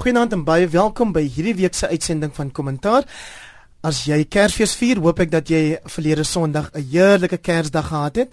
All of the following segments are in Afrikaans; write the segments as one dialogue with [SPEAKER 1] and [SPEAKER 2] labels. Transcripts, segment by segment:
[SPEAKER 1] Goeienaand en baie welkom by hierdie week se uitsending van Kommentaar. As jy Kersfees vier, hoop ek dat jy verlede Sondag 'n heerlike Kersdag gehad het.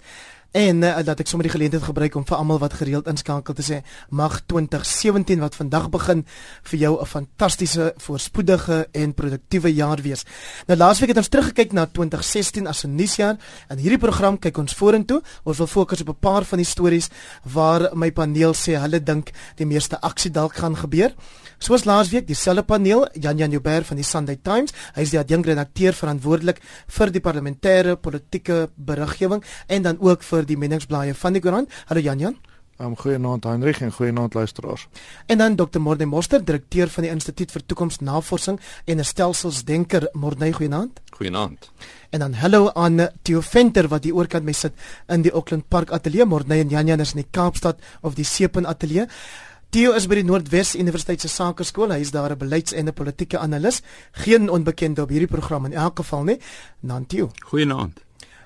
[SPEAKER 1] En uh, dat ek sommer die geleentheid gebruik om vir almal wat gereeld inskakel te sê mag 2017 wat vandag begin vir jou 'n fantastiese, voorspoedige en produktiewe jaar wees. Nou laasweek het ons teruggekyk na 2016 as 'n nuusjaar en hierdie program kyk ons vorentoe. Ons wil fokus op 'n paar van die stories waar my paneel sê hulle dink die meeste aksie dalk gaan gebeur. Soos laasweek, dieselfde paneel, Jan Jan Joubert van die Sunday Times, hy is die adjunkredakteur verantwoordelik vir die parlementêre politieke beriggewing en dan ook vir die meningsblaaie van die koerant. Hallo Jan Jan.
[SPEAKER 2] Um, goeienaand Heinrich en goeienaand luisteraars.
[SPEAKER 1] En dan Dr. Morde Moster, direkteur van die Instituut vir Toekomsnavorsing en 'n stelselsdenker. Morde, goeienaand.
[SPEAKER 3] Goeienaand.
[SPEAKER 1] En dan hallo aan Theo Venter wat hier oorkant my sit in die Auckland Park Ateljee. Morde en Jan Jan is in die Kaapstad of die Seepunt Ateljee. Theo is by die Noordwes Universiteit se Sakeskool. Hy is daar 'n beleids- en 'n politieke analis. Geen onbekende op hierdie program in elk geval nie. Nantio.
[SPEAKER 3] Goeienaand.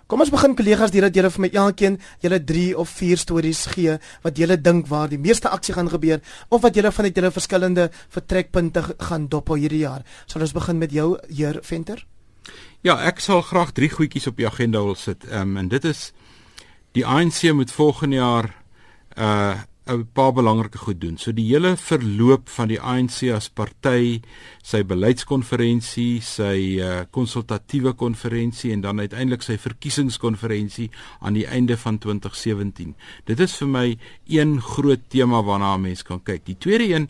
[SPEAKER 1] Kom ons begin kollegas deurdat julle vir my elkeen julle 3 of 4 stories gee wat julle dink waar die meeste aksie gaan gebeur of wat julle vanuit julle verskillende vertrekpunte gaan dophou hierdie jaar. Sal ons begin met jou heer Venter?
[SPEAKER 3] Ja, ek sal graag 3 goedjies op die agenda wil sit. Ehm um, en dit is die ANC moet volgende jaar uh 'n paar belangrike goed doen. So die hele verloop van die ANC as party, sy beleidskonferensie, sy uh, konsultatiewe konferensie en dan uiteindelik sy verkiesingskonferensie aan die einde van 2017. Dit is vir my een groot tema waarna mense kan kyk. Die tweede een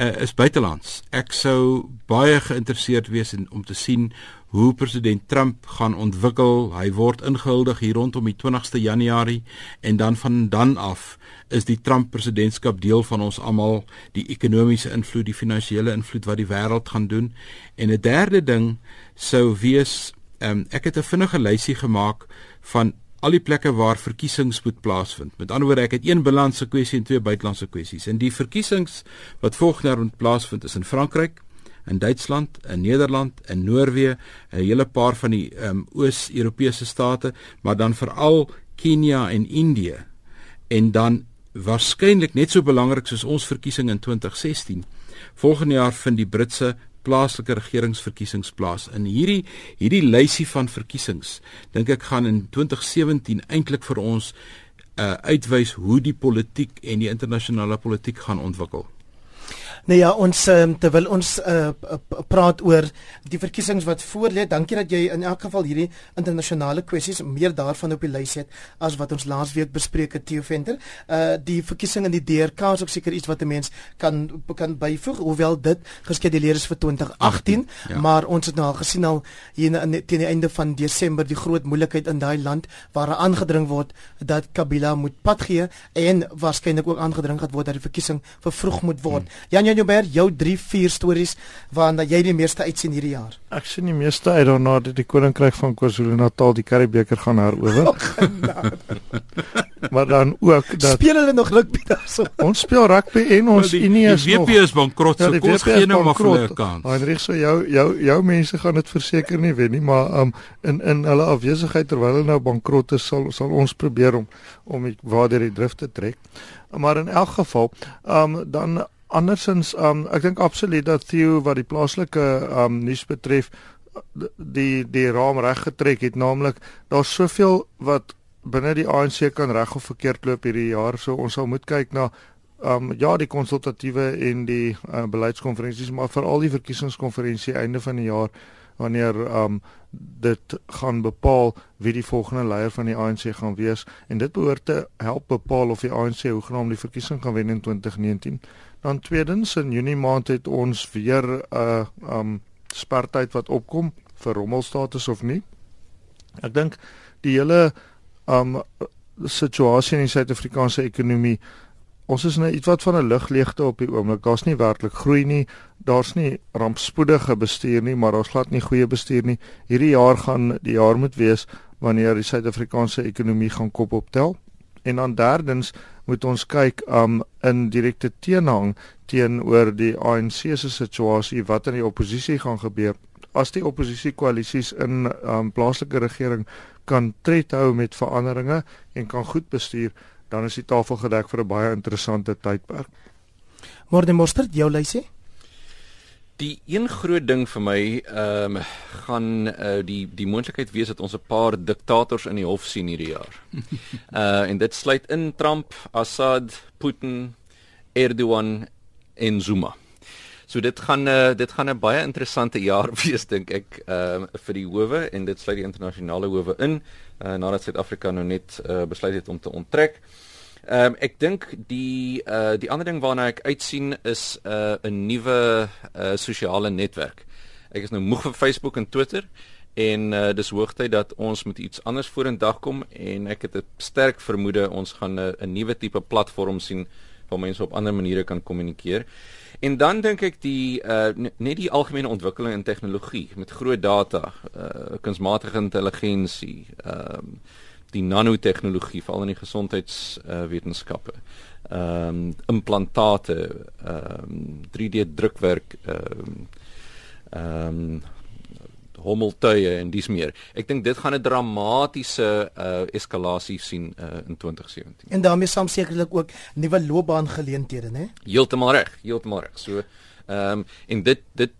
[SPEAKER 3] uh, is buitelands. Ek sou baie geïnteresseerd wees in om te sien hoe president Trump gaan ontwikkel. Hy word ingehuldig hier rondom die 20ste Januarie en dan van dan af is die Trump presidentskap deel van ons almal, die ekonomiese invloed, die finansiële invloed wat die wêreld gaan doen. En 'n derde ding sou wees, um, ek het 'n vinnige lysie gemaak van al die plekke waar verkiesings moet plaasvind. Met ander woorde, ek het een binlandse kwessie en twee buitelandse kwessies. En die verkiesings wat volgende jaar moet plaasvind is in Frankryk, in Duitsland, in Nederland, in Noorwe, 'n hele paar van die um, Oos-Europese state, maar dan veral Kenia en Indië. En dan waarskynlik net so belangrik soos ons verkiesing in 2016. Volgende jaar vind die Britse plaaslike regeringsverkiesings plaas. In hierdie hierdie lysie van verkiesings dink ek gaan in 2017 eintlik vir ons uh, uitwys hoe die politiek en die internasionale politiek gaan ontwikkel.
[SPEAKER 1] Nou ja, ons um, terwyl ons uh, praat oor die verkiesings wat voorlê, dankie dat jy in elk geval hierdie internasionale kwessies meer daarvan op die lys het as wat ons laasweek bespreek het Theo Venter. Uh die verkiesing in die DRK is ook seker iets wat 'n mens kan kan byvoeg, hoewel dit geskeduleer is vir 2018, 18, ja. maar ons het nou al gesien al hier teen die einde van Desember die groot moeilikheid in daai land waar aangedring word dat Kabila moet pad gee en waarskynlik ook aangedring het word dat die verkiesing vervroeg moet word. Hmm. Jan Jan Joubert, jou 3 4 stories waarna jy die meeste uitsien hierdie jaar.
[SPEAKER 2] Ek sien die meeste uit daarna dat die koninkryk van KwaZulu-Natal die Karibebeker gaan herower. maar dan ook dat
[SPEAKER 1] Speel hulle nog rugby daarso?
[SPEAKER 2] Ons speel rugby en ons Unie is
[SPEAKER 3] nog Die WP is bankrot, ja, so kos gee nou maar vir 'n kans.
[SPEAKER 2] Heinrich, so jou jou jou mense gaan dit verseker nie wen nie, maar um in in hulle afwesigheid terwyl hulle nou bankrot is, sal sal ons probeer om om waar die drif te trek. Maar in elk geval, um dan andersins um ek dink absoluut dat Theo wat die plaaslike um nuus betref die die raam reg getrek het naamlik daar's soveel wat binne die ANC kan reg of verkeerd loop hierdie jaar so ons sal moet kyk na um ja die konsultatiewe en die uh, beleidskonferensies maar veral die verkiesingskonferensie einde van die jaar wanneer um dit gaan bepaal wie die volgende leier van die ANC gaan wees. En dit behoort te help bepaal of die ANC hoegenaamd die verkiesing gaan wen in 2019 Dan tweedens in Junie maand het ons weer 'n uh, um spartyd wat opkom vir rommelstatus of nie. Ek dink die hele um situasie in die Suid-Afrikaanse ekonomie ons is nou ietwat van 'n ligleegte op die oomblik. Daar's nie werklik groei nie. Daar's nie rampspoedige bestuur nie, maar daar's glad nie goeie bestuur nie. Hierdie jaar gaan die jaar moet wees wanneer die Suid-Afrikaanse ekonomie gaan kop optel. En dan derdens moet ons kyk um in direkte teenhang teenoor die ANC se situasie wat in die oppositie gaan gebeur as die oppositiekoalisies in um plaaslike regering kan tred hou met veranderinge en kan goed bestuur dan is die tafel gedek vir 'n baie interessante tydperk.
[SPEAKER 1] Môre môre jou lysie
[SPEAKER 4] Die een groot ding vir my ehm um, gaan uh, die die moontlikheid wees dat ons 'n paar diktators in die hof sien hierdie jaar. Uh en dit sluit in Trump, Assad, Putin, Erdogan en Zuma. So dit gaan uh, dit gaan 'n baie interessante jaar wees dink ek ehm uh, vir die howe en dit sluit die internasionale howe in uh, nadat Suid-Afrika nou net uh, besluit het om te onttrek. Ehm um, ek dink die uh die ander ding waarna ek uitsien is 'n uh, 'n nuwe uh sosiale netwerk. Ek is nou moeg van Facebook en Twitter en uh dis hoogtyd dat ons met iets anders vorendag kom en ek het 'n sterk vermoede ons gaan 'n 'n nuwe tipe platform sien waar mense op ander maniere kan kommunikeer. En dan dink ek die uh net die algemene ontwikkeling in tegnologie met groot data, uh kunsmatige intelligensie, ehm um, die nanotegnologie veral in die gesondheidswetenskappe. Uh, ehm um, implantate, ehm um, 3D drukwerk, ehm um, ehm um, hommeltuie en dis meer. Ek dink dit gaan 'n dramatiese uh, eskalasie sien uh, in 2017.
[SPEAKER 1] En daarmee saam sekerlik ook nuwe loopbaangeleenthede, né?
[SPEAKER 4] Heeltemal reg, heeltemal reg. So ehm um, en dit dit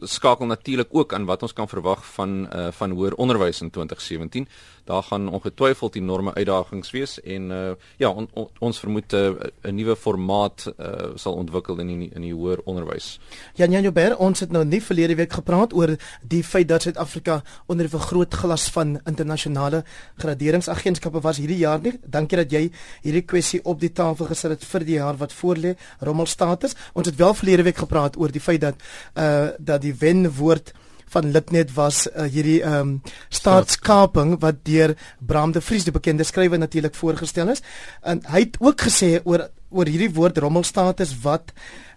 [SPEAKER 4] skakel natuurlik ook aan wat ons kan verwag van uh, van hoër onderwys in 2017 daar gaan ongetwyfeld enorme uitdagings wees en uh, ja on, on, ons vermoed eh, 'n nuwe formaat uh, sal ontwikkel in die, in die hoër onderwys.
[SPEAKER 1] Jan Jan Joubert, ons het nou nie verlede week gepraat oor die feit dat Suid-Afrika onder 'n groot glas van internasionale graderingsagentskappe was hierdie jaar nie. Dankie dat jy hierdie kwessie op die tafel gesit het vir die jaar wat voorlê, rommelstatus. Ons het wel verlede week gepraat oor die feit dat uh dat die wenwoord van Litnet was uh, hierdie ehm um, staatskaping wat deur Bram de Vries die bekende skrywer natuurlik voorgestel is. En hy het ook gesê oor oor hierdie woord rommelstatus wat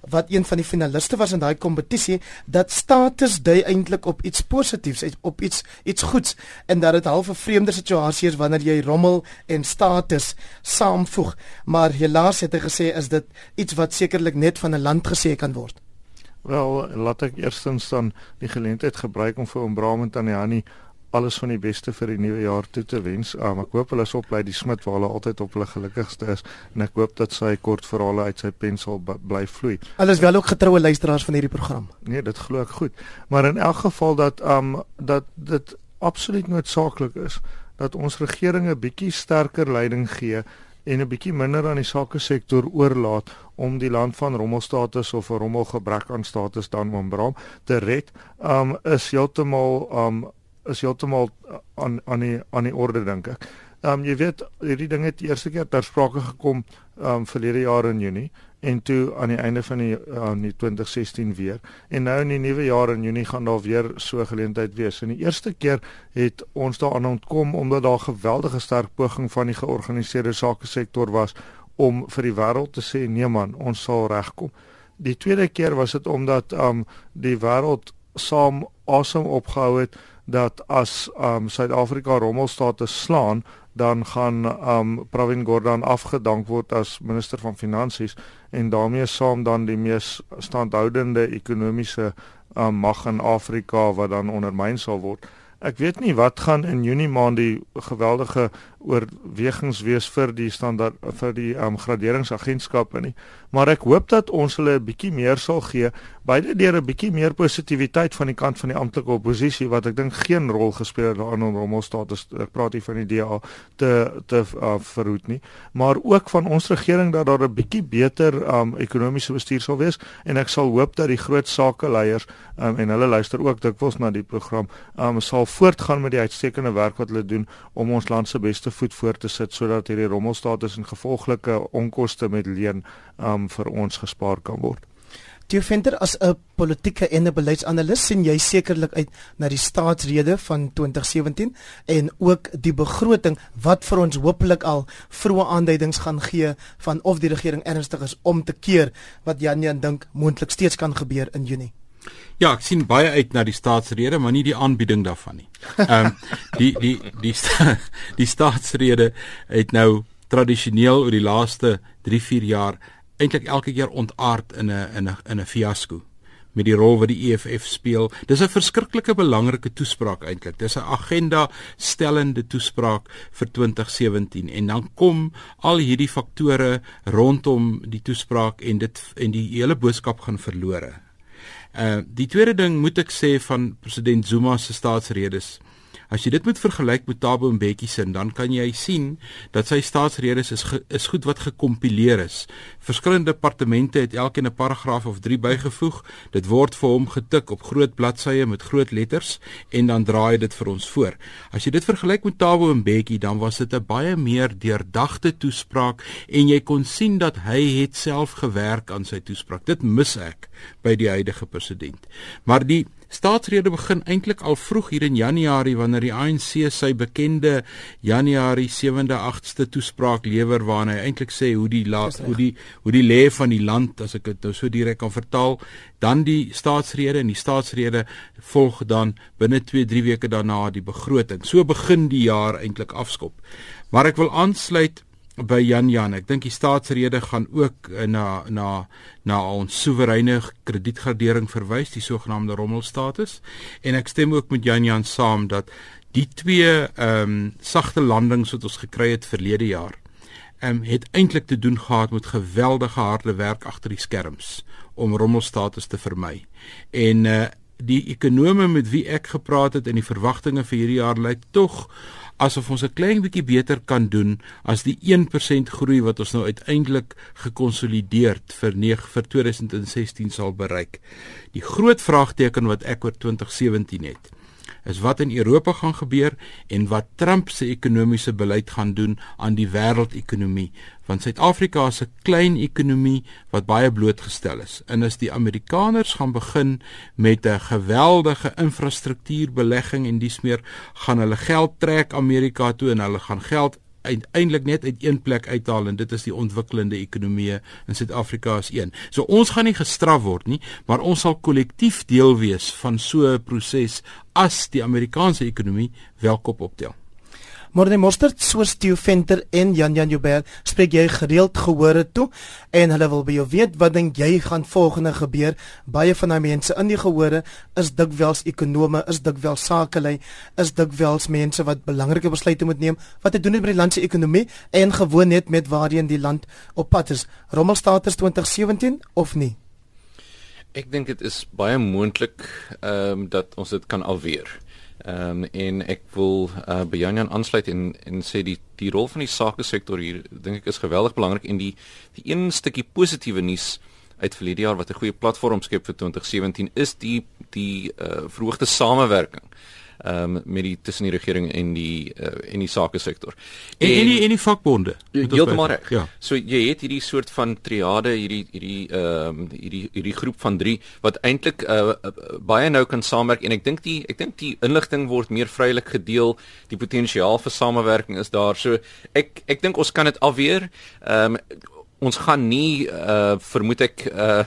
[SPEAKER 1] wat een van die finaliste was in daai kompetisie dat status dui eintlik op iets positiefs op iets iets goeds. En dat dit half 'n vreemde situasie is wanneer jy rommel en status saamvoeg. Maar helaas het hy gesê is dit iets wat sekerlik net van 'n land gesê kan word
[SPEAKER 2] Wel, laat ek eerstens dan die geleentheid gebruik om vir oom Bram en tannie Annie alles van die beste vir die nuwe jaar toe te wens. Um, ek hoop hulle is op by die Smit waar hulle altyd op hulle gelukkigste is en ek hoop dat sy kort verhale uit sy pen sal bly vloei.
[SPEAKER 1] Hulle is wel ook getroue luisteraars van hierdie program.
[SPEAKER 2] Nee, dit glo ek goed. Maar in elk geval dat um dat dit absoluut noodsaaklik is dat ons regering 'n bietjie sterker leiding gee en 'n bietjie minder aan die sake sektor oorlaat om die land van rommelstatus of 'n rommelgebrek aan status dan ombram te red. Um is heeltemal um is heeltemal aan aan die aan die orde dink ek. Um jy weet hierdie ding het eerste keer ter sprake gekom um verlede jaar in Junie en toe aan die einde van die aan die 2016 weer en nou in die nuwe jaar in Junie gaan daar weer so geleentheid wees. En die eerste keer het ons daaraan ontkom omdat daar geweldige sterk poging van die georganiseerde sake sektor was om vir die wêreld te sê nee man, ons sal regkom. Die tweede keer was dit omdat um die wêreld saam asem opgehou het dat as um Suid-Afrika rommelstate slaan dan gaan um Pravin Gordhan afgedank word as minister van finansies en daarmee saam dan die mees standhoudende ekonomiese um, mag in Afrika wat dan ondermyn sal word. Ek weet nie wat gaan in Junie maand die geweldige oorwegings wees vir die standaard vir die um, graderingsagentskappe nie, maar ek hoop dat ons hulle 'n bietjie meer sal gee, beide deur 'n bietjie meer positiwiteit van die kant van die amptelike oppositie wat ek dink geen rol gespeel het daarin om Rommelstatus ek praat hier van die DA te te uh, verhoed nie, maar ook van ons regering dat daar 'n bietjie beter um, ekonomiese bestuur sal wees en ek sal hoop dat die groot sakeleiers um, en hulle luister ook dikwels na die program um, sal voortgaan met die uitstekende werk wat hulle doen om ons land se beste voet voor te sit sodat hierdie rommelstatus en gevolglike onkoste met leen um, vir ons gespaar kan word.
[SPEAKER 1] Jy vinder as 'n politieke en 'n beleidsanalis sien jy sekerlik uit na die staatsrede van 2017 en ook die begroting wat vir ons hopelik al vroeë aanduidings gaan gee van of die regering ernstig is om te keer wat Jan Jan dink moontlik steeds kan gebeur in Junie.
[SPEAKER 3] Ja, ek sien baie uit na die staatsrede, maar nie die aanbieding daarvan nie. Ehm um, die die die sta, die staatsrede het nou tradisioneel oor die laaste 3-4 jaar eintlik elke keer ontaard in 'n in 'n in 'n fiasco met die rol wat die EFF speel. Dis 'n verskriklike belangrike toespraak eintlik. Dis 'n agenda stellende toespraak vir 2017 en dan kom al hierdie faktore rondom die toespraak en dit en die hele boodskap gaan verlore Uh die tweede ding moet ek sê van president Zuma se staatsredes. As jy dit moet vergelyk met Thabo Mbeki se, dan kan jy sien dat sy staatsredes is ge, is goed wat gekompileer is. Verskillende departemente het elkeen 'n paragraaf of 3 bygevoeg. Dit word vir hom getik op groot bladsye met groot letters en dan draai dit vir ons voor. As jy dit vergelyk met Thabo Mbeki, dan was dit 'n baie meer deurdagte toespraak en jy kon sien dat hy het self gewerk aan sy toespraak. Dit mis ek by die huidige president. Maar die Staatsrede begin eintlik al vroeg hier in Januarie wanneer die ANC sy bekende Januarie 7de 8ste toespraak lewer waarin hy eintlik sê hoe die la, hoe die hoe die lê van die land as ek dit nou so direk kan vertaal dan die staatsrede en die staatsrede volg dan binne 2-3 weke daarna die begroting. So begin die jaar eintlik afskop. Maar ek wil aansluit by Jan Jan. Ek dink die staatsrede gaan ook eh, na na na ons soewereine kredietgradering verwys, die sogenaamde rommelstatus. En ek stem ook met Jan Jan saam dat die twee ehm um, sagte landings wat ons gekry het verlede jaar, ehm um, het eintlik te doen gehad met geweldige harde werk agter die skerms om rommelstatus te vermy. En uh die ekonome met wie ek gepraat het en die verwagtinge vir hierdie jaar lyk tog asof ons 'n klein bietjie beter kan doen as die 1% groei wat ons nou uiteindelik gekonsolideerd vir 9 vir 2016 sal bereik. Die groot vraagteken wat ek oor 2017 het, is wat in Europa gaan gebeur en wat Trump se ekonomiese beleid gaan doen aan die wêreldekonomie. Want Suid-Afrika is 'n klein ekonomie wat baie blootgestel is. En as die Amerikaners gaan begin met 'n geweldige infrastruktuurbelegging en dis meer gaan hulle geld trek Amerika toe en hulle gaan geld uiteindelik net uit een plek uithaal en dit is die ontwikkelende ekonomieë in Suid-Afrika is een. So ons gaan nie gestraf word nie, maar ons sal kollektief deel wees van so 'n proses as die Amerikaanse ekonomie wel kop optel.
[SPEAKER 1] Morne Mostert, soos Theo Venter en Jan Jan Joubert, spreek jy gereeld gehore toe en hulle wil by jou weet wat dink jy gaan volgende gebeur? Baie van daai mense in die gehore is dikwels ekonome, is dikwels sakelei, is dikwels mense wat belangrike besluite moet neem wat te doen het met die land se ekonomie en gewoon net met waarheen die land op pad is. Rommelstatus 2017 of nie?
[SPEAKER 4] Ek dink dit is baie moontlik ehm um, dat ons dit kan alweer. Ehm um, en ek wil uh, by Jan Jan aansluit en en sê die die rol van die sake sektor hier dink ek is geweldig belangrik en die die een stukkie positiewe nuus uit verlede jaar wat 'n goeie platform skep vir 2017 is die die uh, verhoogde samewerking. ehm um, met die tussen die regering en die uh, en die sake sektor.
[SPEAKER 3] En, en en die en die vakbonde.
[SPEAKER 4] Heeltemal reg. Ja. So jy het hierdie soort van triade hierdie hierdie ehm um, hierdie hierdie groep van 3 wat eintlik uh, uh, baie nou kan saamwerk en ek dink die ek dink die inligting word meer vrylik gedeel. Die potensiaal vir samewerking is daar. So ek ek dink ons kan dit alweer ehm um, ons gaan nie uh vermoed ek uh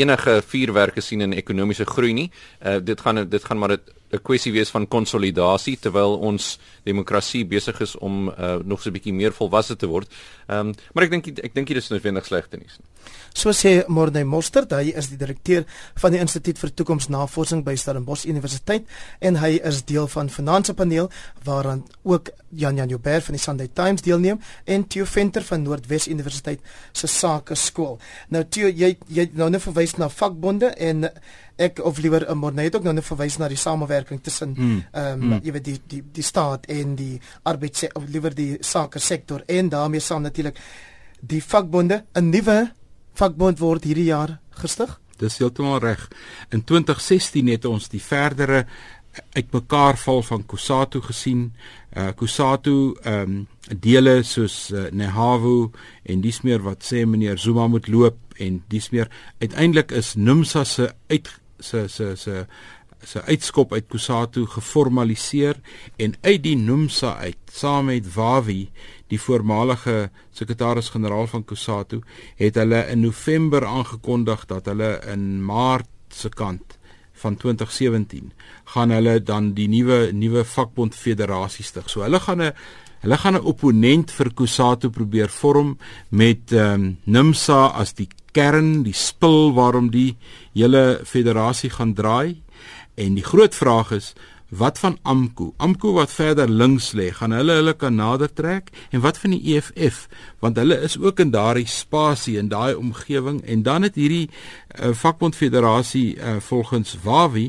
[SPEAKER 4] enige vuurwerke sien in ekonomiese groei nie. Uh dit gaan dit gaan maar 'n 'n kwessie wees van konsolidasie terwyl ons demokrasie besig is om uh, nog so 'n bietjie meer volwasse te word. Ehm um, maar ek dink ek dink dit is noodwendig slegte nuus.
[SPEAKER 1] So sê Morney Mostert, hy is die direkteur van die Instituut vir Toekomsnavorsing by Stellenbosch Universiteit en hy is deel van Finansiepaneel waaraan ook Jan Jan Joubert van die Sunday Times deelneem en Theo Venter van Noordwes Universiteit se Sake Skool. Nou Theo, jy jy nou net verwys na vakbonde en ek of liewer 'n Morney het ook nou net verwys na die samewerking tussen hmm. ehm um, mm. jy weet die die die staat en die arbeids of liewer die sake sektor en daarmee saam natuurlik die vakbonde 'n nuwe vakbond word hierdie jaar gestig.
[SPEAKER 3] Dis heeltemal reg. In 2016 het ons die verdere uitmekaar val van Kusatu gesien. Uh Kusatu ehm um, dele soos uh, Nehavu en dis meer wat sê meneer Zuma moet loop en dis meer uiteindelik is Numsa se uit se se se se uitskop uit Kusatu geformaliseer en uit die Numsa uit saam met Wawi die voormalige sekretaris-generaal van Kusatu het hulle in November aangekondig dat hulle in Maart se kant van 2017 gaan hulle dan die nuwe nuwe vakbond federasie stig. So hulle gaan 'n hulle gaan 'n opponent vir Kusatu probeer vorm met ehm um, Nimsa as die kern, die spil waarom die hele federasie gaan draai. En die groot vraag is Wat van AMKU? AMKU wat verder links lê, gaan hulle hulle kan nader trek en wat van die EFF? Want hulle is ook in daardie spasie in daai omgewing en dan het hierdie uh, vakbondfederasie uh, volgens Wawi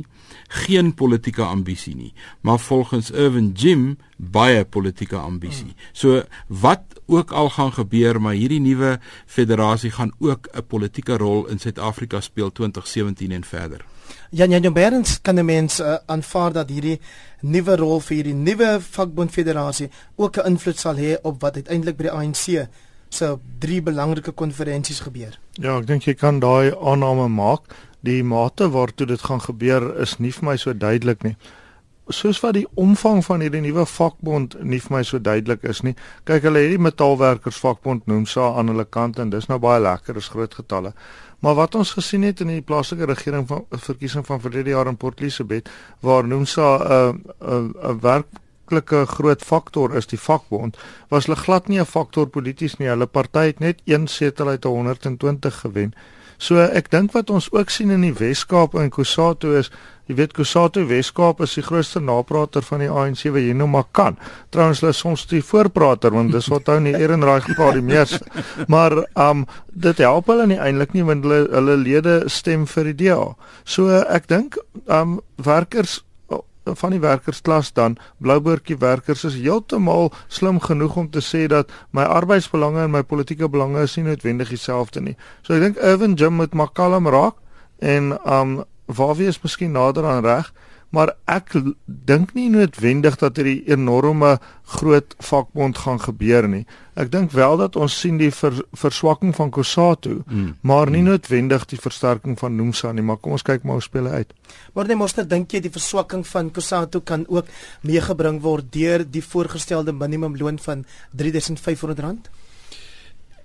[SPEAKER 3] geen politieke ambisie nie, maar volgens Irvin Jim baie politieke ambisie. So wat ook al gaan gebeur, maar hierdie nuwe federasie gaan ook 'n politieke rol in Suid-Afrika speel 2017 en verder.
[SPEAKER 1] Jan Jan Berends kan 'n mens uh, aanvaar dat hierdie nuwe rol vir hierdie nuwe vakbondfederasie ook 'n invloed sal hê op wat uiteindelik by die ANC se drie belangrike konferensies gebeur.
[SPEAKER 2] Ja, ek dink jy kan daai aanname maak die mate waartoe dit gaan gebeur is nie vir my so duidelik nie. Soos wat die omvang van hierdie nuwe vakbond nie vir my so duidelik is nie. Kyk, hulle het die metaalwerkers vakbond noem sa aan hulle kant en dis nou baie lekker, is groot getalle. Maar wat ons gesien het in die plaaslike regering van verkiesing van verlede jaar in Port Elizabeth waar noem sa 'n uh, 'n uh, 'n uh, werk werklike groot faktor is die vakbond was hulle glad nie 'n faktor polities nie hulle party het net een setel uit 120 gewen So ek dink wat ons ook sien in die Wes-Kaap en Kusatu is, jy weet Kusatu Wes-Kaap is die grootste naprater van die ANC wat jy nou maar kan. Trouens hulle soms die voorprater want dis wat hou nie Ehrenraai gepraat die meeste. Maar um dit help hulle nie eintlik nie want hulle hulle lede stem vir die DA. So ek dink um werkers van die werkersklas dan Blouboortjie werkers is heeltemal slim genoeg om te sê dat my arbeidsbelange en my politieke belange is nie noodwendig dieselfde nie. So ek dink Irvin Jim moet maar kalm raak en um waar wie is miskien nader aan reg maar ek dink nie noodwendig dat hierdie enorme groot vakbond gaan gebeur nie. Ek dink wel dat ons sien die ver, verswakking van Kusatu, mm. maar nie mm. noodwendig die versterking van Nomsa nie, maar kom ons kyk maar hoe speel hy uit.
[SPEAKER 1] Maar net moster dink jy die verswakking van Kusatu kan ook meegebring word deur die voorgestelde minimumloon van R3500?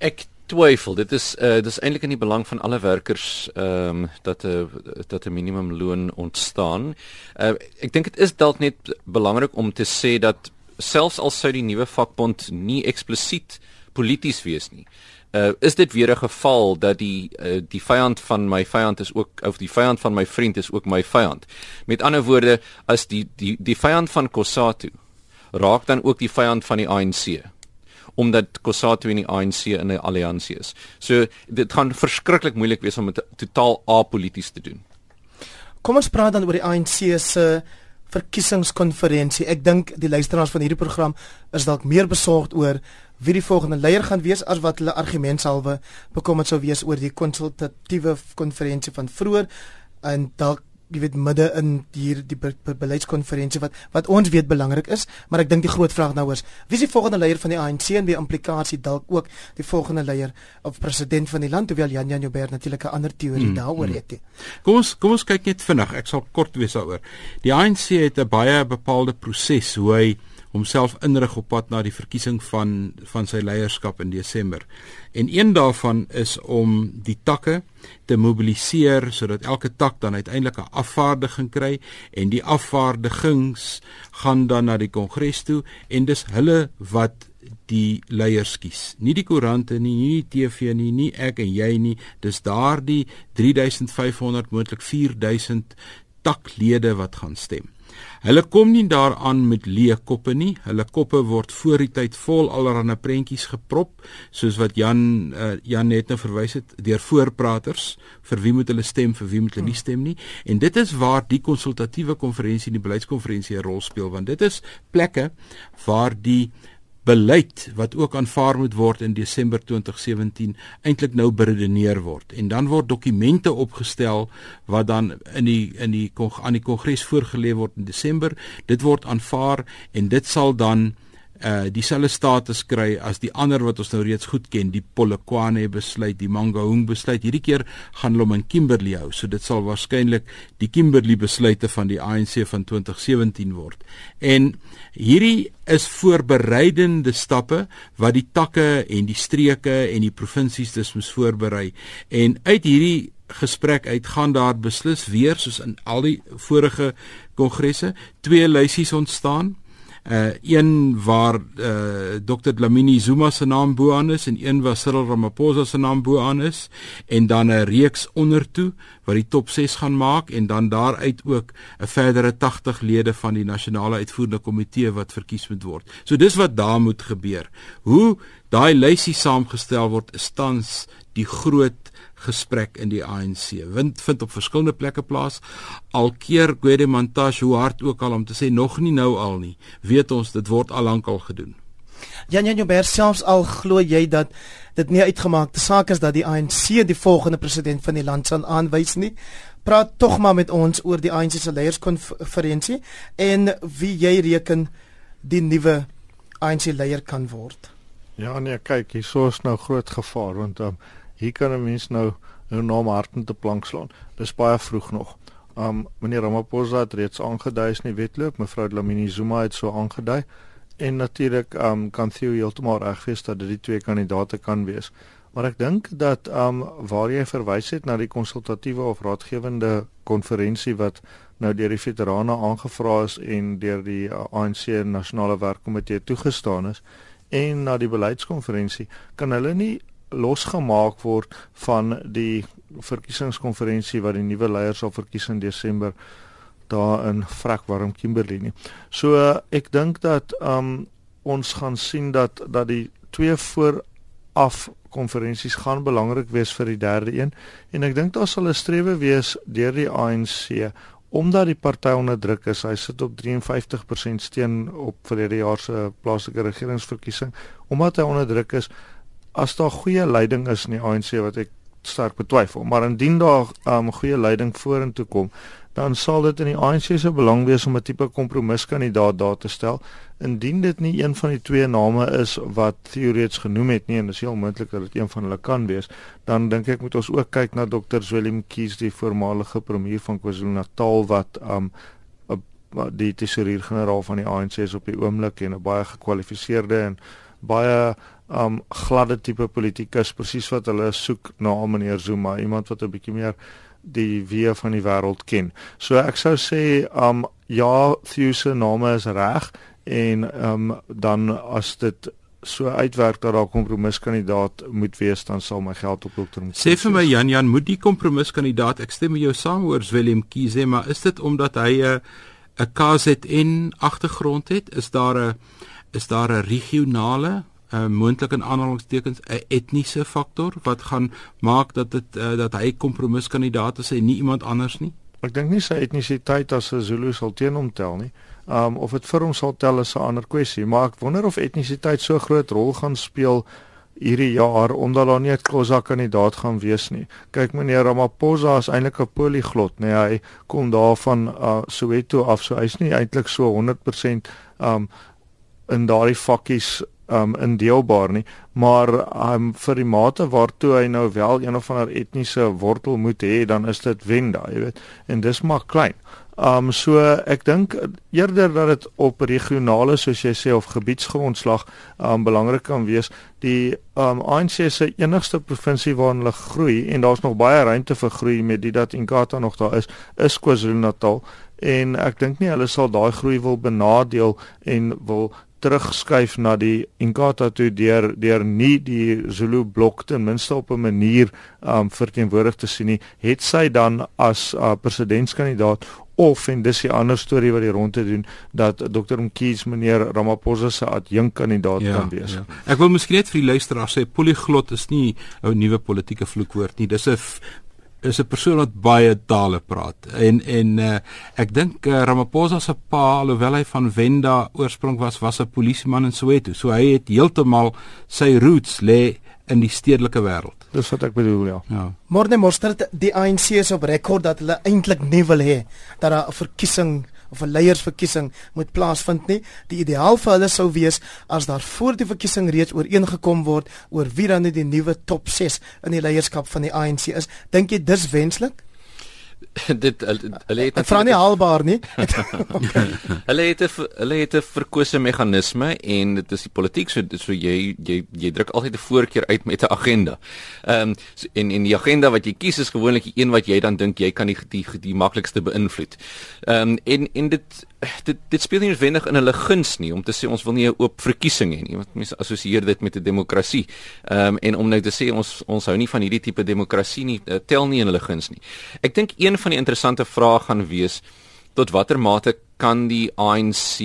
[SPEAKER 4] Ek twyfel. Dit is uh dis eintlik in die belang van alle werkers ehm um, dat 'n uh, dat 'n minimumloon ontstaan. Uh ek dink dit is dalk net belangrik om te sê dat selfs al sou die nuwe vakbond nie eksplisiet polities wees nie. Uh is dit weer 'n geval dat die uh, die vyand van my vyand is ook of die vyand van my vriend is ook my vyand. Met ander woorde, as die die die vyand van Kosatu raak dan ook die vyand van die ANC omdat Kossatu en die ANC in 'n alliansie is. So dit gaan verskriklik moeilik wees om dit totaal apolities te doen.
[SPEAKER 1] Kom ons praat dan oor die ANC se verkiesingskonferensie. Ek dink die luisteraars van hierdie program is dalk meer besorgd oor wie die volgende leier gaan wees as wat hulle argumentsalwe bekom het sou wees oor die konsultatiewe konferensie van vroeër en dalk jy weet midde in hier die be be beleidskonferensie wat wat ons weet belangrik is, maar ek dink die groot vraag nou is, wie is die volgende leier van die ANC en wie implikasie dalk ook die volgende leier of president van die land, hoewel Jan Jan Joubert natuurlik 'n ander teorie mm, daaroor mm. het.
[SPEAKER 3] Kom ons kom ons kyk net vinnig, ek sal kort wees daaroor. Die ANC het 'n baie bepaalde proses hoe hy homself inrig op pad na die verkiesing van van sy leierskap in Desember. En een daarvan is om die takke te mobiliseer sodat elke tak dan uiteindelik 'n afvaardiging kry en die afvaardigings gaan dan na die kongres toe en dis hulle wat die leiers kies. Nie die koerante nie, nie die TV nie, nie ek en jy nie. Dis daardie 3500 moontlik 4000 taklede wat gaan stem. Hulle kom nie daaraan met leë koppe nie. Hulle koppe word voor die tyd vol allerlei prentjies geprop, soos wat Jan uh, Jan net nou verwys het deur voorpraters vir wie moet hulle stem, vir wie moet hulle nie stem nie. En dit is waar die konsultatiewe konferensie en die beleidskonferensie 'n rol speel want dit is plekke waar die beleid wat ook aanvaar moet word in Desember 2017 eintlik nou beredeneer word. En dan word dokumente opgestel wat dan in die in die aan die kongres voorgelê word in Desember. Dit word aanvaar en dit sal dan uh dieselfde status kry as die ander wat ons nou reeds goed ken, die Polokwane besluit, die Mangaung besluit. Hierdie keer gaan hulle hom in Kimberley hou. So dit sal waarskynlik die Kimberley besluite van die ANC van 2017 word. En hierdie is voorbereidende stappe wat die takke en die streke en die provinsies dus moet voorberei. En uit hierdie gesprek uit gaan daar beslis weer soos in al die vorige kongresse twee lysies ontstaan Uh een waar uh Dr Dlamini Zuma se naam bo aan is en een waar Cyril Ramaphosa se naam bo aan is en dan 'n reeks ondertoe wat die top 6 gaan maak en dan daaruit ook 'n verdere 80 lede van die nasionale uitvoerende komitee wat verkies moet word. So dis wat daar moet gebeur. Hoe daai lysie saamgestel word is tans die groot gesprek in die ANC. Wind vind op verskillende plekke plaas. Al keer Gwede Montage hoe hard ook al om te sê nog nie nou al nie. Weet ons dit word al lank al gedoen.
[SPEAKER 1] Jan Jan Joubert selfs al glo jy dat dit nie uitgemaakte saak is dat die ANC die volgende president van die land sal aanwys nie. Praat tog maar met ons oor die ANC se leierskonferensie en wie jy reken die nuwe ANC leier kan word.
[SPEAKER 2] Ja nee, kyk, hier sou is nou groot gevaar want um, hier kan 'n mens nou nou naam hartend te plank slaan. Dis baie vroeg nog. Um meneer Ramaphosa het reeds aangedui is nie wetloop, mevrou Dlamini Zuma het so aangedui en natuurlik um kan Theo heeltemal reg wees dat dit die twee kandidaate kan wees. Maar ek dink dat um waar jy verwys het na die konsultatiewe of raadgewende konferensie wat nou deur die veterane aangevra is en deur die uh, ANC nasionale werkkomitee toegestaan is en na die beleidskonferensie kan hulle nie losgemaak word van die verkiesingskonferensie wat die nuwe leiers sal verkies in Desember daar in Vrakwarm Kimberley nie. So ek dink dat um ons gaan sien dat dat die twee vooraf konferensies gaan belangrik wees vir die derde een en ek dink daar sal 'n strewe wees deur die ANC omdat die party onder druk is. Hy sit op 53% steun op verlede jaar se plaaslike regeringsverkiesing omdat hy onder druk is as daar goeie leiding is in die ANC wat ek sterk betwyfel, maar indien daar um, goeie leiding vorentoe kom, dan sal dit in die ANC se belang wees om 'n tipe kompromiskandidaat daar te stel. Indien dit nie een van die twee name is wat teoreties genoem het nie en dit is heel moontlik dat dit een van hulle kan wees, dan dink ek moet ons ook kyk na Dr. Willem Kies, die voormalige premier van KwaZulu-Natal wat um die tesourier-generaal van die ANC is op die oomblik en 'n baie gekwalifiseerde en baie um gladde tipe politikus presies wat hulle soek na meneer Zuma, iemand wat 'n bietjie meer die wie van die wêreld ken. So ek sou sê um ja, Theo se name is reg en um dan as dit so uitwerk dat daar 'n kompromiskandidaat moet wees dan sal my geld op dokter moet
[SPEAKER 3] sê vir my Jan Jan moet die kompromiskandidaat ek stem met jou saam oor Willem Kiese maar is dit omdat hy 'n 'n KZN agtergrond het is daar 'n is daar 'n regionale uh, moontlik in aanhalingstekens 'n etniese faktor wat gaan maak dat dit uh, dat hy kompromiskandidaat is en nie iemand anders nie.
[SPEAKER 2] Ek dink nie sy etnisiteit as 'n Zulu sal teen hom tel nie. Um of dit vir hom sal tel is 'n ander kwessie, maar ek wonder of etnisiteit so groot rol gaan speel hierdie jaar omdat daar nie 'n Khoza kandidaat gaan wees nie. Kyk meneer Ramaphosa is eintlik 'n polyglot, nee, hy kom daarvan uh, Soweto af, so hy's nie eintlik so 100% um in daardie vakkies um indeelbaar nie, maar um vir die mate waartoe hy nou wel een of ander etniese wortel moet hê, dan is dit Wenda, jy weet. En dis maar klein. Um so ek dink eerder dat dit op regionale soos jy sê of gebiedsgrondslag um belangrik kan wees. Die um ANC se enigste provinsie waarin hulle groei en daar's nog baie ruimte vir groei met dit dat Inkatha nog daar is, is KwaZulu-Natal en ek dink nie hulle sal daai groei wil benadeel en wil terugskuif na die Inkatha toe deur deur nie die Zulu blok ten minste op 'n manier um verteenwoordig te sien nie, het sy dan as uh, presidentskandidaat of en dis 'n ander storie wat die ronde doen dat Dr. Mkhize meneer Ramaphosa se adjunkkandidaat ja, kan wees. Ja.
[SPEAKER 3] Ek wil miskien net vir die luisteraars sê polyglot is nie 'n nuwe politieke vloekwoord nie. Dis 'n is 'n persoon wat baie tale praat. En en uh, ek dink uh, Ramaphosa se pa alhoewel hy van Wenda oorsprong was, was 'n polisieman in Soweto. So hy het heeltemal sy roots lê in die stedelike wêreld.
[SPEAKER 2] Dis wat ek bedoel, ja.
[SPEAKER 3] Ja.
[SPEAKER 1] Môre môre start die ANC is op rekord dat hulle eintlik nie wil hê dat daar 'n verkiesing of 'n leiersverkiesing moet plaasvind nie. Die ideaal vir hulle sou wees as daar voor die verkiesing reeds ooreengekom word oor wie dan die nuwe top 6 in die leierskap van die ANC is. Dink jy dis wenslik?
[SPEAKER 4] dit hulle het
[SPEAKER 1] vra nie haalbaar nie.
[SPEAKER 4] hulle het 'n hulle het 'n verkose meganisme en dit is die politiek so so jy jy jy druk altyd 'n voorkeur uit met 'n agenda. Ehm um, so, en en die agenda wat jy kies is gewoonlik die een wat jy dan dink jy kan die die, die maklikste beïnvloed. Ehm um, en en dit dit dit speel nie noodwendig in hulle guns nie om te sê ons wil nie 'n oop verkiesing hê nie want mense assosieer dit met 'n demokrasie. Ehm um, en om nou te sê ons ons hou nie van hierdie tipe demokrasie nie uh, tel nie in hulle guns nie. Ek dink een van die interessante vrae gaan wees tot watter mate kan die ANC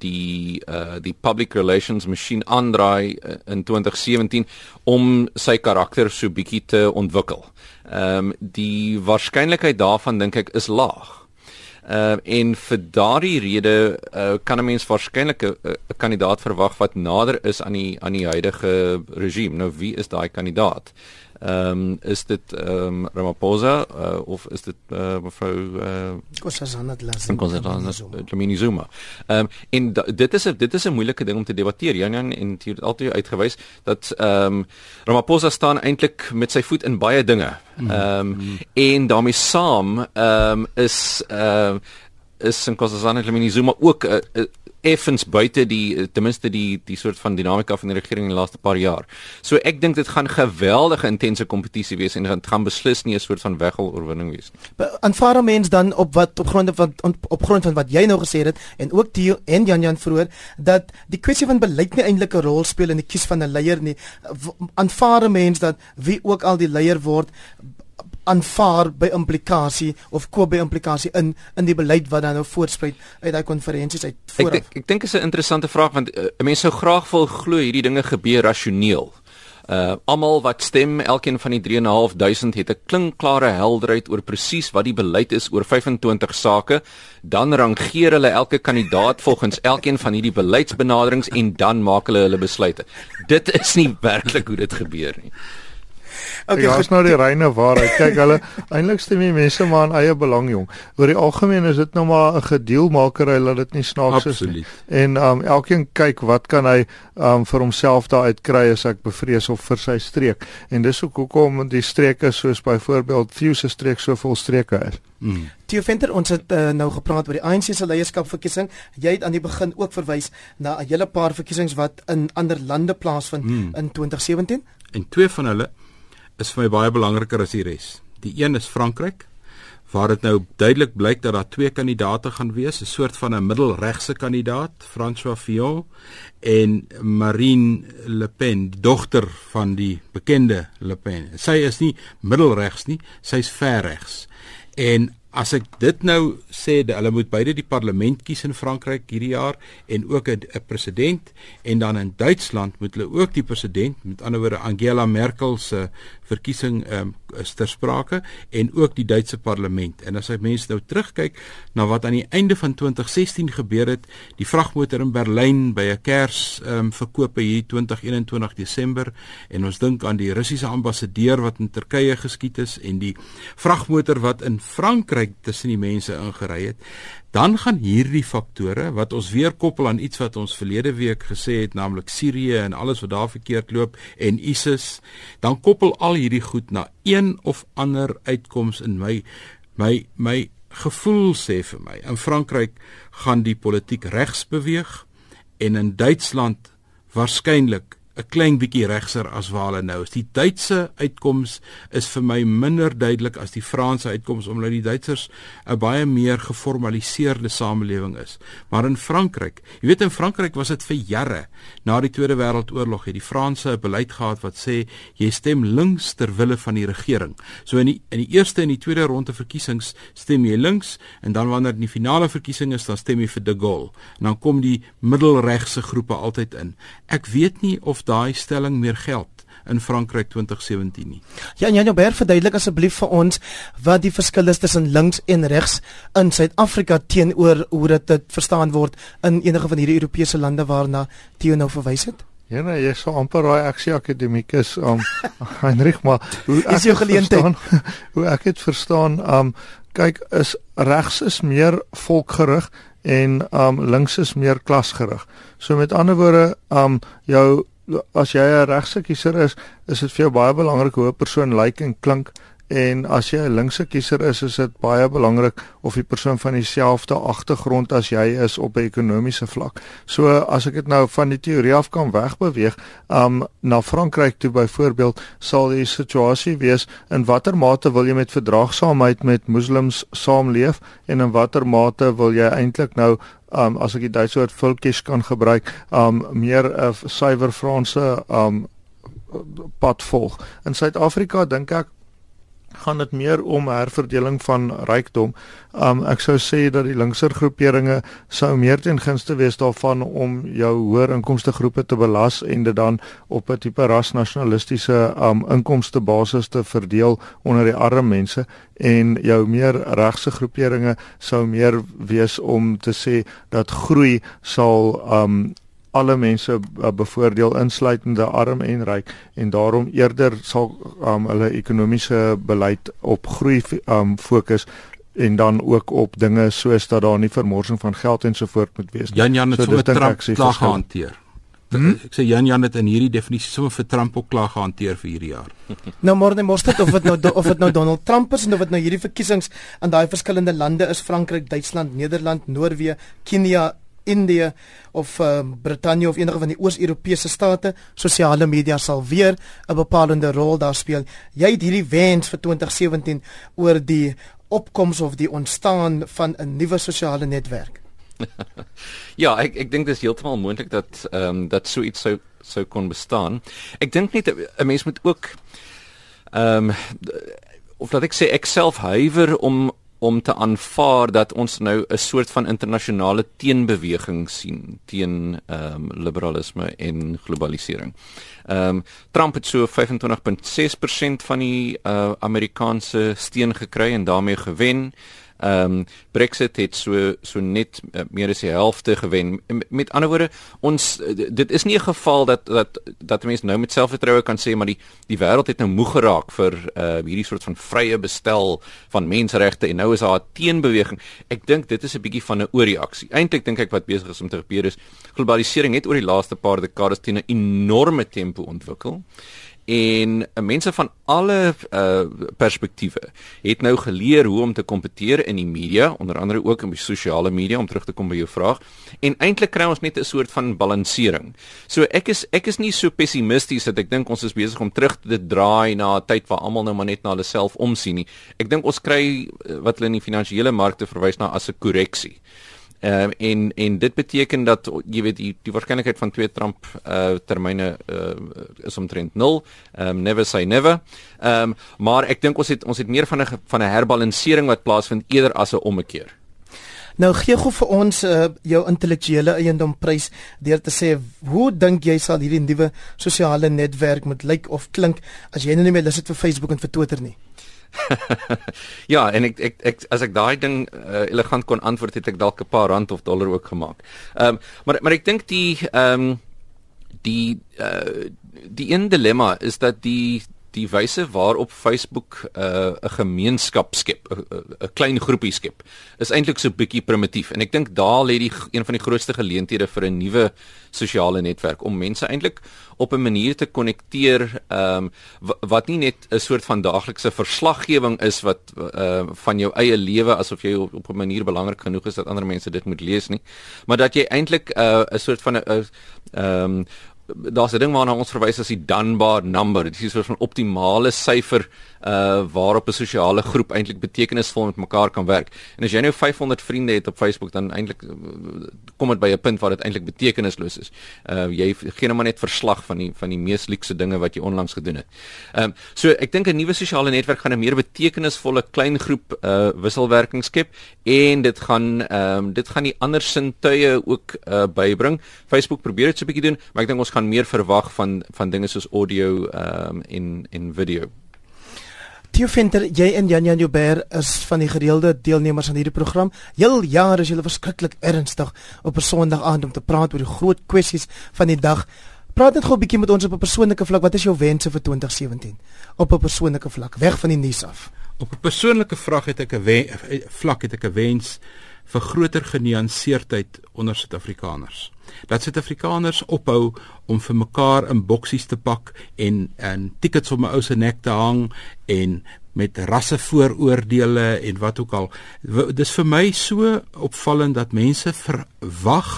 [SPEAKER 4] die uh die public relations masjien aandraai uh, in 2017 om sy karakter so bietjie te ontwikkel. Ehm um, die waarskynlikheid daarvan dink ek is laag. Uh, en vir daardie rede uh, kan 'n mens waarskynlik 'n kandidaat verwag wat nader is aan die aan die huidige regime. Nou wie is daai kandidaat? Ehm um, is dit ehm um, Ramaphosa uh, of is dit uh, mevrou uh,
[SPEAKER 1] Nkosazana
[SPEAKER 4] Dlamini Zuma? Ehm um, en dit is 'n dit is 'n moeilike ding om te debatteer. Jan Jan en het altyd uitgewys dat ehm um, Ramaphosa staan eintlik met sy voet in baie dinge. Mm. Ehm um, mm. en daarmee saam ehm um, is ehm uh, is Nkosazana Dlamini Zuma ook 'n uh, effens buite die eh, ten minste die die soort van dinamika van die regering in die laaste paar jaar. So ek dink dit gaan geweldige intense kompetisie wees en dit gaan beslis nie 'n soort van weggel oorwinning wees nie.
[SPEAKER 1] Aanvaar mens dan op wat op grond van op grond van wat jy nou gesê het en ook Theo en Jan Jan vroeër dat die kwessie van beleid nie eintlik 'n rol speel in die kies van 'n leier nie. Aanvaar mens dat wie ook al die leier word aanvaar by implikasie of koop by implikasie in in die beleid wat dan nou voorspruit uit daai konferensies uit
[SPEAKER 4] voor. Ek ek dink is 'n interessante vraag want uh, mense sou graag wil glo hierdie dinge gebeur rasioneel. Uh almal wat stem, elkeen van die 3.500 het 'n klinkklare helderheid oor presies wat die beleid is oor 25 sake. Dan rangeer hulle elke kandidaat volgens elkeen van hierdie beleidsbenaderings en dan maak hulle hulle besluite. Dit is nie werklik hoe dit gebeur nie.
[SPEAKER 2] Okay, ja, is nou die reine waarheid. Kyk, hulle eintlik stem die mense maar in eie belang, jong. Oor die algemeen is dit nou maar 'n gedeelmakery dat dit nie snaaks is nie. En um elkeen kyk wat kan hy um vir homself daar uitkry as ek bevrees of vir sy streek. En dis ook hoekom die streke soos byvoorbeeld Thew se streek so vol streke is.
[SPEAKER 1] Mm. Theo Venter, ons het uh, nou gepraat oor die ANC se leierskapverkiesing. Jy het aan die begin ook verwys na 'n hele paar verkiesings wat in ander lande plaasvind mm. in 2017.
[SPEAKER 3] En twee van hulle is vir my baie belangriker as die res. Die een is Frankryk waar dit nou duidelik blyk dat daar twee kandidaate gaan wees, 'n soort van 'n middelregse kandidaat, François Fillon en Marine Le Pen, die dogter van die bekende Le Pen. Sy is nie middelregs nie, sy's verregs. En as ek dit nou sê hulle moet beide die parlement kies in Frankryk hierdie jaar en ook 'n president en dan in Duitsland moet hulle ook die president met ander woorde Angela Merkel se verkiesing um, is ter sprake en ook die Duitse parlement. En as jy mense nou terugkyk na wat aan die einde van 2016 gebeur het, die vragmotor in Berlyn by 'n Kers um, verkoop hier 2021 Desember en ons dink aan die Russiese ambassadeur wat in Turkye geskiet is en die vragmotor wat in Frankryk tussen die mense ingery het dan gaan hierdie faktore wat ons weer koppel aan iets wat ons verlede week gesê het naamlik Sirië en alles wat daar verkeerd loop en ISIS dan koppel al hierdie goed na een of ander uitkoms in my my my gevoel sê vir my. In Frankryk gaan die politiek regs beweeg en in Duitsland waarskynlik 'n klein bietjie regser as waar hulle nou is. Die Duitse uitkoms is vir my minder duidelik as die Franse uitkoms omdat die Duitsers 'n baie meer geformaliseerde samelewing is. Maar in Frankryk, jy weet in Frankryk was dit vir jare na die Tweede Wêreldoorlog het die Franse 'n beleid gehad wat sê jy stem links ter wille van die regering. So in die in die eerste en die tweede ronde verkiesings stem jy links en dan wanneer die finale verkiesing is dan stem jy vir De Gaulle. En dan kom die middelregse groepe altyd in. Ek weet nie of daai stelling meer geld in Frankryk 2017 nie.
[SPEAKER 1] Ja, Jan Joubert verduidelik asseblief vir ons wat die verskil is tussen links en regs in Suid-Afrika teenoor hoe dit dit verstaan word in enige van hierdie Europese lande waarna Theo nou verwys het.
[SPEAKER 2] Ja, nee, jy sou amper daai aksie akademikus om um, Heinrich maar
[SPEAKER 1] hoe is jou geleentheid?
[SPEAKER 2] Hoe ek dit verstaan, um kyk is regs is meer volkgerig en um links is meer klasgerig. So met ander woorde, um jou as jy 'n regse kiezer is, is dit vir jou baie belangrik hoe 'n persoon lyk en klink en as jy 'n linkse kiezer is, is dit baie belangrik of die persoon van dieselfde agtergrond as jy is op 'n ekonomiese vlak. So as ek dit nou van die teorie af kan wegbeweeg, um na Frankryk toe byvoorbeeld, sal die situasie wees in watter mate wil jy met verdraagsaamheid met moslems saamleef en in watter mate wil jy eintlik nou um as ek die Duitse woord volkies kan gebruik, um meer 'n uh, suiwer Franse um pad volg. In Suid-Afrika dink ek gaan dit meer om herverdeling van rykdom. Um ek sou sê dat die linkser groeperinge sou meer ten gunste wees daarvan om jou hoër inkomste groepe te belas en dit dan op 'n tipe rasnasionalistiese um inkomste basis te verdeel onder die arme mense en jou meer regse groeperinge sou meer wees om te sê dat groei sal um alle mense uh, bevoordeel insluitende arm en ryk en daarom eerder sal um, hulle ekonomiese beleid op groei um, fokus en dan ook op dinge soos dat daar nie vermorsing van geld en so voort moet wees.
[SPEAKER 3] Jan Jan het so sommer Trump klaar gehanteer. Hmm? Ek sê Jan Jan het in hierdie definisie sommer vir Trump ook klaar gehanteer vir hierdie jaar.
[SPEAKER 1] nou maar net mos dit of dit nou of dit nou Donald Trump is en of dit nou hierdie verkiesings in daai verskillende lande is Frankryk, Duitsland, Nederland, Noorwe, Kenia, Indië of uh, Brittanje of enige van die Oos-Europese state, sosiale media sal weer 'n bepalende rol daar speel. Jy het hierdie wens vir 2017 oor die opkoms of die ontstaan van 'n nuwe sosiale netwerk.
[SPEAKER 4] ja, ek ek dink dit is heeltemal moontlik dat ehm um, dat so iets sou sou kon bestaan. Ek dink net 'n mens moet ook ehm um, of laat ek sê ek self huiwer om om te aanvaar dat ons nou 'n soort van internasionale teenbeweging sien teen ehm um, liberalisme en globalisering. Ehm um, Trump het so 25.6% van die uh, Amerikaanse steun gekry en daarmee gewen. Ehm um, Brexit het so so net uh, meer as die helfte gewen. Met ander woorde, ons dit is nie 'n geval dat dat dat mense nou met selfvertroue kan sê maar die die wêreld het nou moeg geraak vir uh hierdie soort van vrye bestel van menseregte en nou is daar 'n teenbeweging. Ek dink dit is 'n bietjie van 'n oorreaksie. Eintlik dink ek wat besig is om te gebeur is globalisering het oor die laaste paar dekades teen 'n enorme tempo ontwikkel en mense van alle uh, perspektiewe het nou geleer hoe om te kompeteer in die media, onder andere ook in die sosiale media om terug te kom by jou vraag. En eintlik kry ons net 'n soort van balansering. So ek is ek is nie so pessimisties dat ek dink ons is besig om terug te draai na 'n tyd waar almal nou maar net na hulle self omsien nie. Ek dink ons kry uh, wat hulle in die finansiële markte verwys na as 'n korreksie. Ehm uh, en en dit beteken dat jy weet die, die waarskynlikheid van twee Trump uh termyne uh is omtrent 0. Ehm um, never say never. Ehm um, maar ek dink ons het ons het meer van 'n van 'n herbalansering wat plaasvind eerder as 'n ommekeer.
[SPEAKER 1] Nou gee gou vir ons uh, jou intellektuele eiendom prys deur te sê hoe dink jy sal hierdie nuwe sosiale netwerk moet lyk of klink as jy nou nie meer lus het vir Facebook en vir Twitter nie?
[SPEAKER 4] ja, en ek ek, ek as ek daai ding uh, elegant kon antwoord het ek dalk 'n paar rand of dollar ook gemaak. Ehm um, maar maar ek dink die ehm um, die uh, die een dilemma is dat die die wyse waarop Facebook 'n uh, gemeenskap skep, 'n klein groepie skep, is eintlik so bietjie primitief. En ek dink daar lê die een van die grootste geleenthede vir 'n nuwe sosiale netwerk om mense eintlik op 'n manier te konnekteer ehm um, wat nie net 'n soort van daaglikse verslaggewing is wat ehm uh, van jou eie lewe asof jy op 'n manier belangrik genoeg is dat ander mense dit moet lees nie, maar dat jy eintlik 'n uh, 'n soort van 'n ehm um, daar's 'n ding waarna ons verwys as die Dunbar number. Dit is 'n soort van optimale syfer uh waarop 'n sosiale groep eintlik betekenisvol met mekaar kan werk. En as jy nou 500 vriende het op Facebook dan eintlik uh, kom dit by 'n punt waar dit eintlik betekenisloos is. Uh jy gee nou maar net verslag van die van die mees luukse dinge wat jy onlangs gedoen het. Ehm um, so ek dink 'n nuwe sosiale netwerk gaan 'n meer betekenisvolle klein groep uh wisselwerking skep en dit gaan ehm um, dit gaan die ander sintuie ook uh bybring. Facebook probeer dit so 'n bietjie doen, maar ek dink ons gaan meer verwag van van dinge soos audio ehm um, en en video.
[SPEAKER 1] Theo Venter, jy en Jan Jan Joubert is van die gereelde deelnemers aan hierdie program. Heel jaar is julle verskriklik ernstig op 'n Sondag aand om te praat oor die groot kwessies van die dag. Praat net gou 'n bietjie met ons op 'n persoonlike vlak. Wat is jou wense vir 2017? Op 'n persoonlike vlak, weg van die nuus af.
[SPEAKER 3] Op 'n persoonlike vraag het ek 'n vlak het ek 'n wens vir groter genuanceerdheid onder Suid-Afrikaners dat Suid-Afrikaners ophou om vir mekaar in boksies te pak en en tickets op my ou se nek te hang en met rassevooroordeele en wat ook al. Dis vir my so opvallend dat mense verwag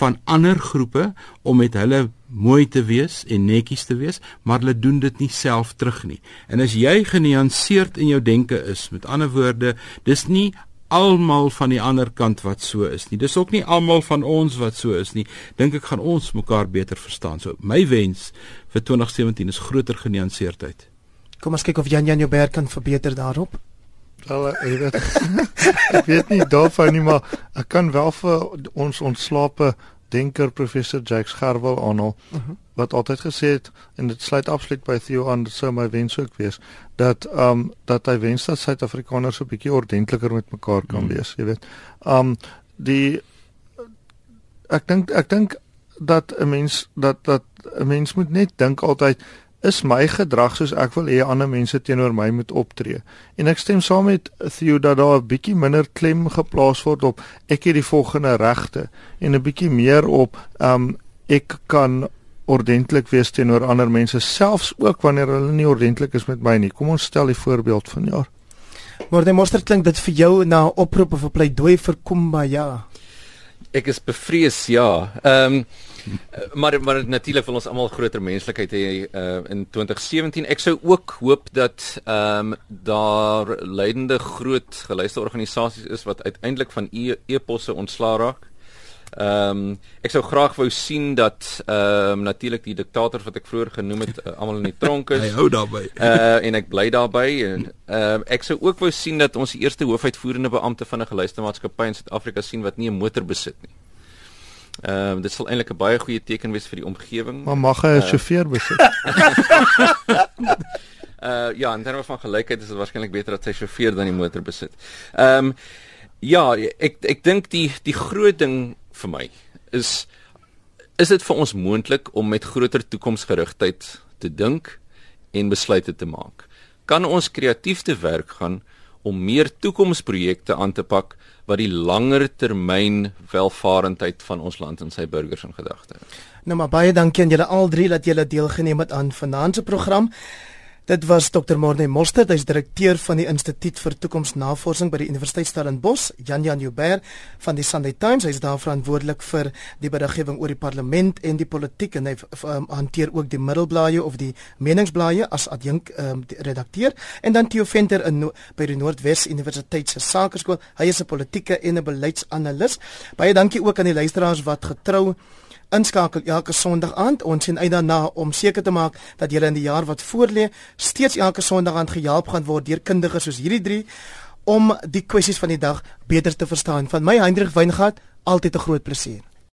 [SPEAKER 3] van ander groepe om met hulle mooi te wees en netjies te wees, maar hulle doen dit nie self terug nie. En as jy genuanceerd in jou denke is, met ander woorde, dis nie almal van die ander kant wat so is nie. Dis ook nie almal van ons wat so is nie. Dink ek gaan ons mekaar beter verstaan. So my wens vir 2017 is groter genuanceerdheid.
[SPEAKER 1] Kom ons kyk of Jan Jan Joubert kan verbeter daarop.
[SPEAKER 2] Wel, ek weet ek weet nie daarvan nie, maar ek kan wel vir ons ontslape denker professor Jacques Gerwel aanhaal uh mhm. -huh. Wat altyd gesê het en dit sluit absoluut by Theo aan sou my wens ook wees dat ehm um, dat hy wens dat Suid-Afrikaners so 'n bietjie ordentliker met mekaar kan. -huh. wees, jy weet. Ehm um, die ek dink ek dink dat 'n mens dat dat 'n mens moet net dink altyd is my gedrag soos ek wil hê ander mense teenoor my moet optree. En ek stem saam met Theo dat daar 'n bietjie minder klem geplaas word op ek het die volgende regte en 'n bietjie meer op um ek kan ordentlik wees teenoor ander mense selfs ook wanneer hulle nie ordentlik is met my nie. Kom ons stel die voorbeeld van jaar.
[SPEAKER 1] Maar die monster klink dit vir jou na 'n oproep of 'n pleidooi vir Kumbaya.
[SPEAKER 4] Ek is bevrees ja. Ehm um, maar maar natuurlik wil ons almal groter menslikheid hê uh, in 2017. Ek sou ook hoop dat ehm um, daar leidende groot geluiste organisasies is wat uiteindelik van e-posse ontslaa raak. Ehm um, ek sou graag wou sien dat ehm um, natuurlik die diktator wat ek vroeër genoem het uh, almal in die tronk is.
[SPEAKER 3] Hy hou daarby.
[SPEAKER 4] uh en ek bly daarby en ehm um, ek sou ook wou sien dat ons die eerste hoofuitvoerende beampte van 'n geluiste maatskappy in Suid-Afrika sien wat nie 'n motor besit nie. Ehm um, dit sal eintlik 'n baie goeie teken wees vir die omgewing.
[SPEAKER 2] Maar mag hy 'n uh, sjofeur besit?
[SPEAKER 4] uh ja, in terme van gelykheid is dit waarskynlik beter dat sy sjofeur dan die motor besit. Ehm um, ja, ek ek dink die die groot ding vir my is is dit vir ons moontlik om met groter toekomsgerigtheid te dink en besluite te maak? Kan ons kreatief te werk gaan om meer toekomsprojekte aan te pak wat die langer termyn welvarendheid van ons land en sy burgers in gedagte hou.
[SPEAKER 1] Nou maar baie dankie aan julle al drie dat julle deelgeneem het aan vanaand se program. Dit was Dr. Morne Moster, hy's direkteur van die Instituut vir Toekomsnavorsing by die Universiteit Stellenbosch, Jan Jan Joubert van die Sunday Times, hy's daar verantwoordelik vir die beriggewing oor die parlement en die politiek en hy um, hanteer ook die middelblaaie of die meningsblaaie as adjunk um, redakteur en dan Theo Venter in by die Noordwes Universiteit se Sakeskool, hy is 'n politieke en 'n beleidsanalis. Baie dankie ook aan die luisteraars wat getrou inskakel elke Sondag aand. Ons sien uit daarna om seker te maak dat julle in die jaar wat voorlê steeds elke Sondag aand gehelp gaan word deur kundiges soos hierdie drie om die kwessies van die dag beter te verstaan. Van my Hendrik Weingart, altyd 'n groot plesier.